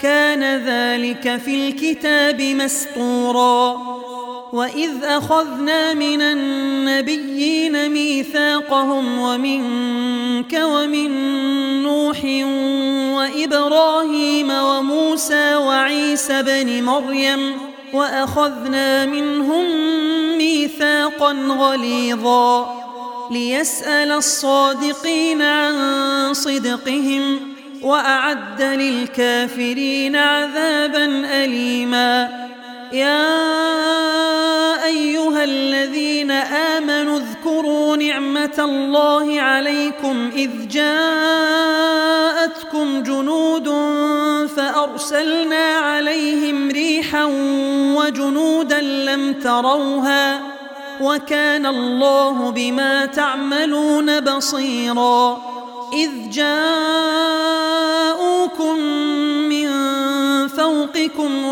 كان ذلك في الكتاب مسطورا. وإذ أخذنا من النبيين ميثاقهم ومنك ومن نوح وإبراهيم وموسى وعيسى بن مريم. وأخذنا منهم ميثاقا غليظا. ليسأل الصادقين عن صدقهم. وأعد للكافرين عذابا أليما. يا أيها الذين آمنوا اذكروا نعمة الله عليكم إذ جاءتكم جنود فأرسلنا عليهم ريحا وجنودا لم تروها وكان الله بما تعملون بصيرا. إذ جاءوكم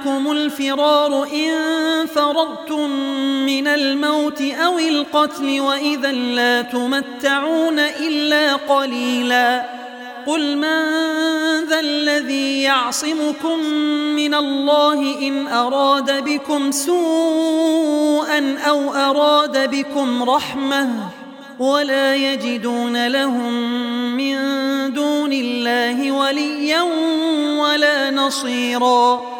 عليكم الفرار إن فررتم من الموت أو القتل وإذا لا تمتعون إلا قليلا. قل من ذا الذي يعصمكم من الله إن أراد بكم سوءا أو أراد بكم رحمة ولا يجدون لهم من دون الله وليا ولا نصيرا.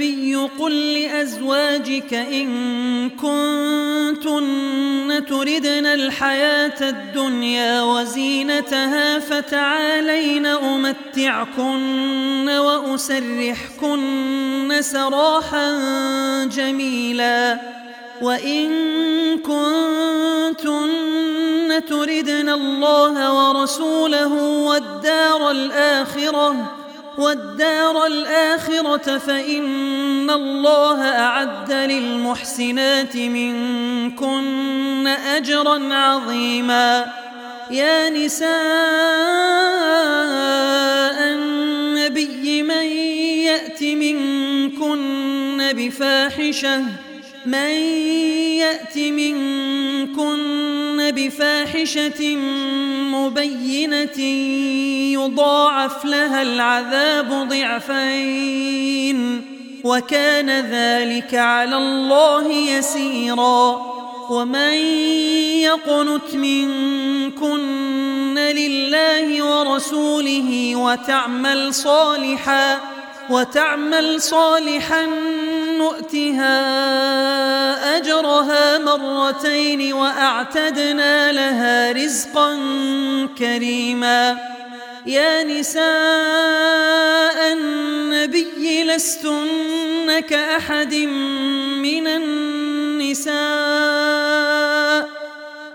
النبي قل لأزواجك إن كنتن تردن الحياة الدنيا وزينتها فتعالين أمتعكن وأسرحكن سراحا جميلا وإن كنتن تردن الله ورسوله والدار الآخرة والدار الآخرة فإن الله أعد للمحسنات منكن أجرا عظيما. يا نساء النبي من يأت منكن بفاحشة من يأت منكن بفاحشة مبينة يضاعف لها العذاب ضعفين وكان ذلك على الله يسيراً ومن يقنت منكن لله ورسوله وتعمل صالحا وتعمل صالحا نؤتها أجرها مرتين وأعتدنا لها رزقا كريما. يا نساء النبي لستن كأحد من النساء.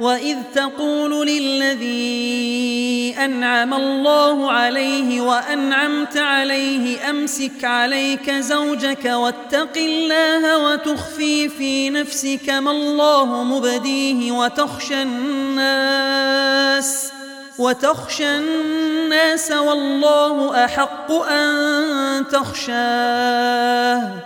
وإذ تقول للذي أنعم الله عليه وأنعمت عليه أمسك عليك زوجك واتق الله وتخفي في نفسك ما الله مبديه وتخشى الناس وتخشى الناس والله أحق أن تخشاه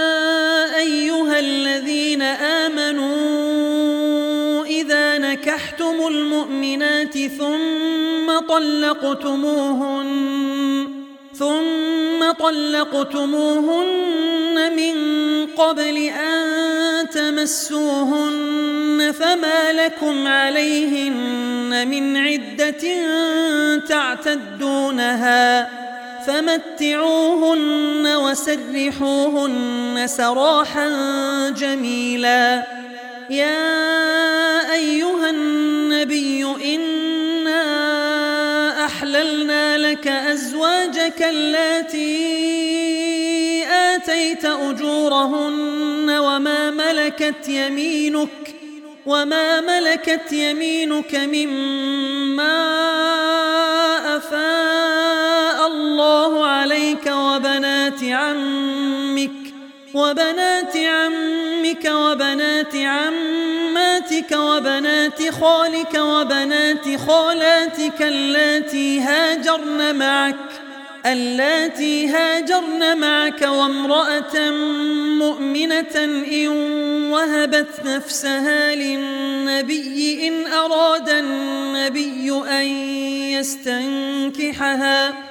طلقتموهن ثم طلقتموهن من قبل أن تمسوهن فما لكم عليهن من عدة تعتدونها فمتعوهن وسرحوهن سراحا جميلا. يا أيها النبي أحللنا لك أزواجك التي آتيت أجورهن وما ملكت يمينك وما ملكت يمينك مما أفاء الله عليك وبنات عمك وبنات عمك وبنات عماتك وبنات خالك وبنات خالاتك اللاتي هاجرن معك اللاتي هاجرن معك وامرأة مؤمنة إن وهبت نفسها للنبي إن أراد النبي أن يستنكحها.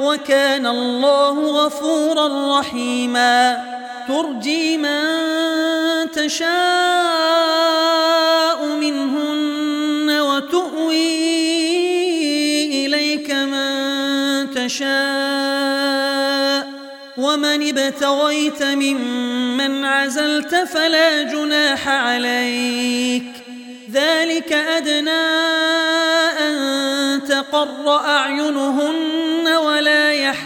وكان الله غفورا رحيما. ترجي من تشاء منهن وتؤوي إليك من تشاء. ومن ابتغيت ممن عزلت فلا جناح عليك. ذلك أدنى أن تقر أعينهن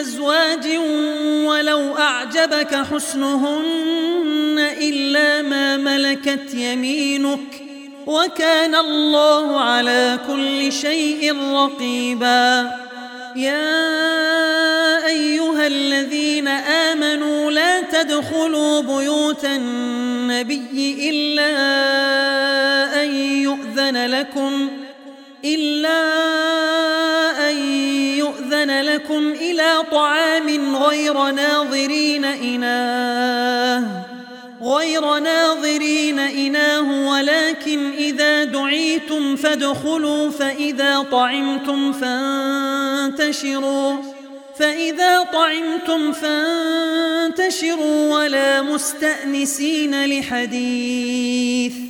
أزواج ولو أعجبك حسنهن إلا ما ملكت يمينك وكان الله على كل شيء رقيبا. يا أيها الذين آمنوا لا تدخلوا بيوت النبي إلا أن يؤذن لكم إلا أن لكم إلى طعام غير ناظرين إناه غير ناظرين إناه ولكن إذا دعيتم فادخلوا فإذا طعمتم فانتشروا فإذا طعمتم فانتشروا ولا مستأنسين لحديث.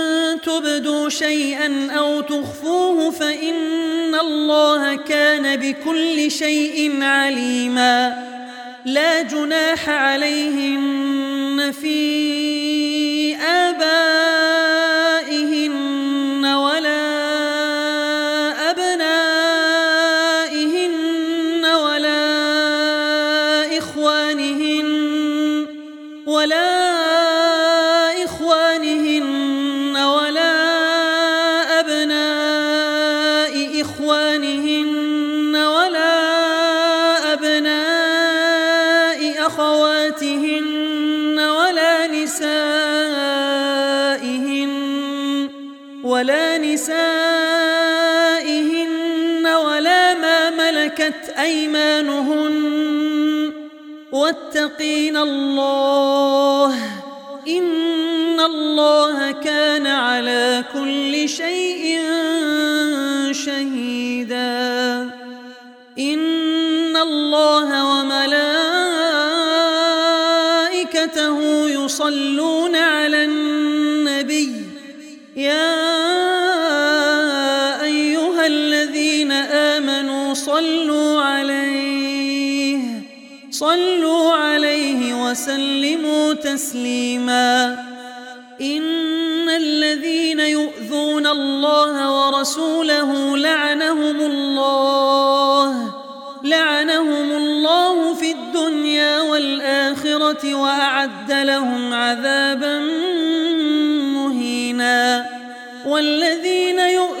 تبدوا شيئا أو تخفوه فإن الله كان بكل شيء عليما. لا جناح عليهن في واتقين الله. إن الله كان على كل شيء شهيدا. تسليما. إن الذين يؤذون الله ورسوله لعنهم الله لعنهم الله في الدنيا والآخرة وأعد لهم عذابا مهينا. والذين يؤذون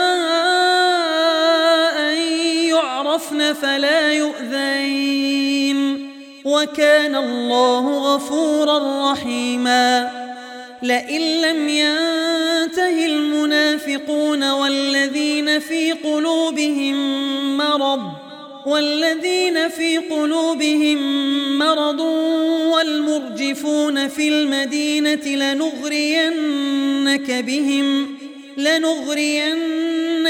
فلا يؤذين وكان الله غفورا رحيما لئن لم ينته المنافقون والذين في قلوبهم مرض والذين في قلوبهم مرض والمرجفون في المدينة لنغرينك بهم لنغرينك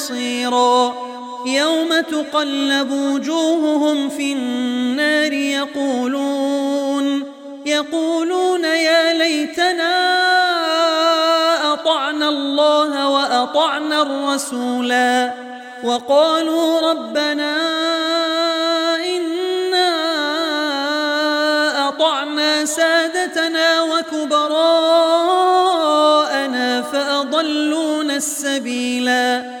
ولا نصيرا يوم تقلب وجوههم في النار يقولون يقولون يا ليتنا أطعنا الله وأطعنا الرسولا. وقالوا ربنا إنا أطعنا سادتنا وكبراءنا فأضلونا السبيلا.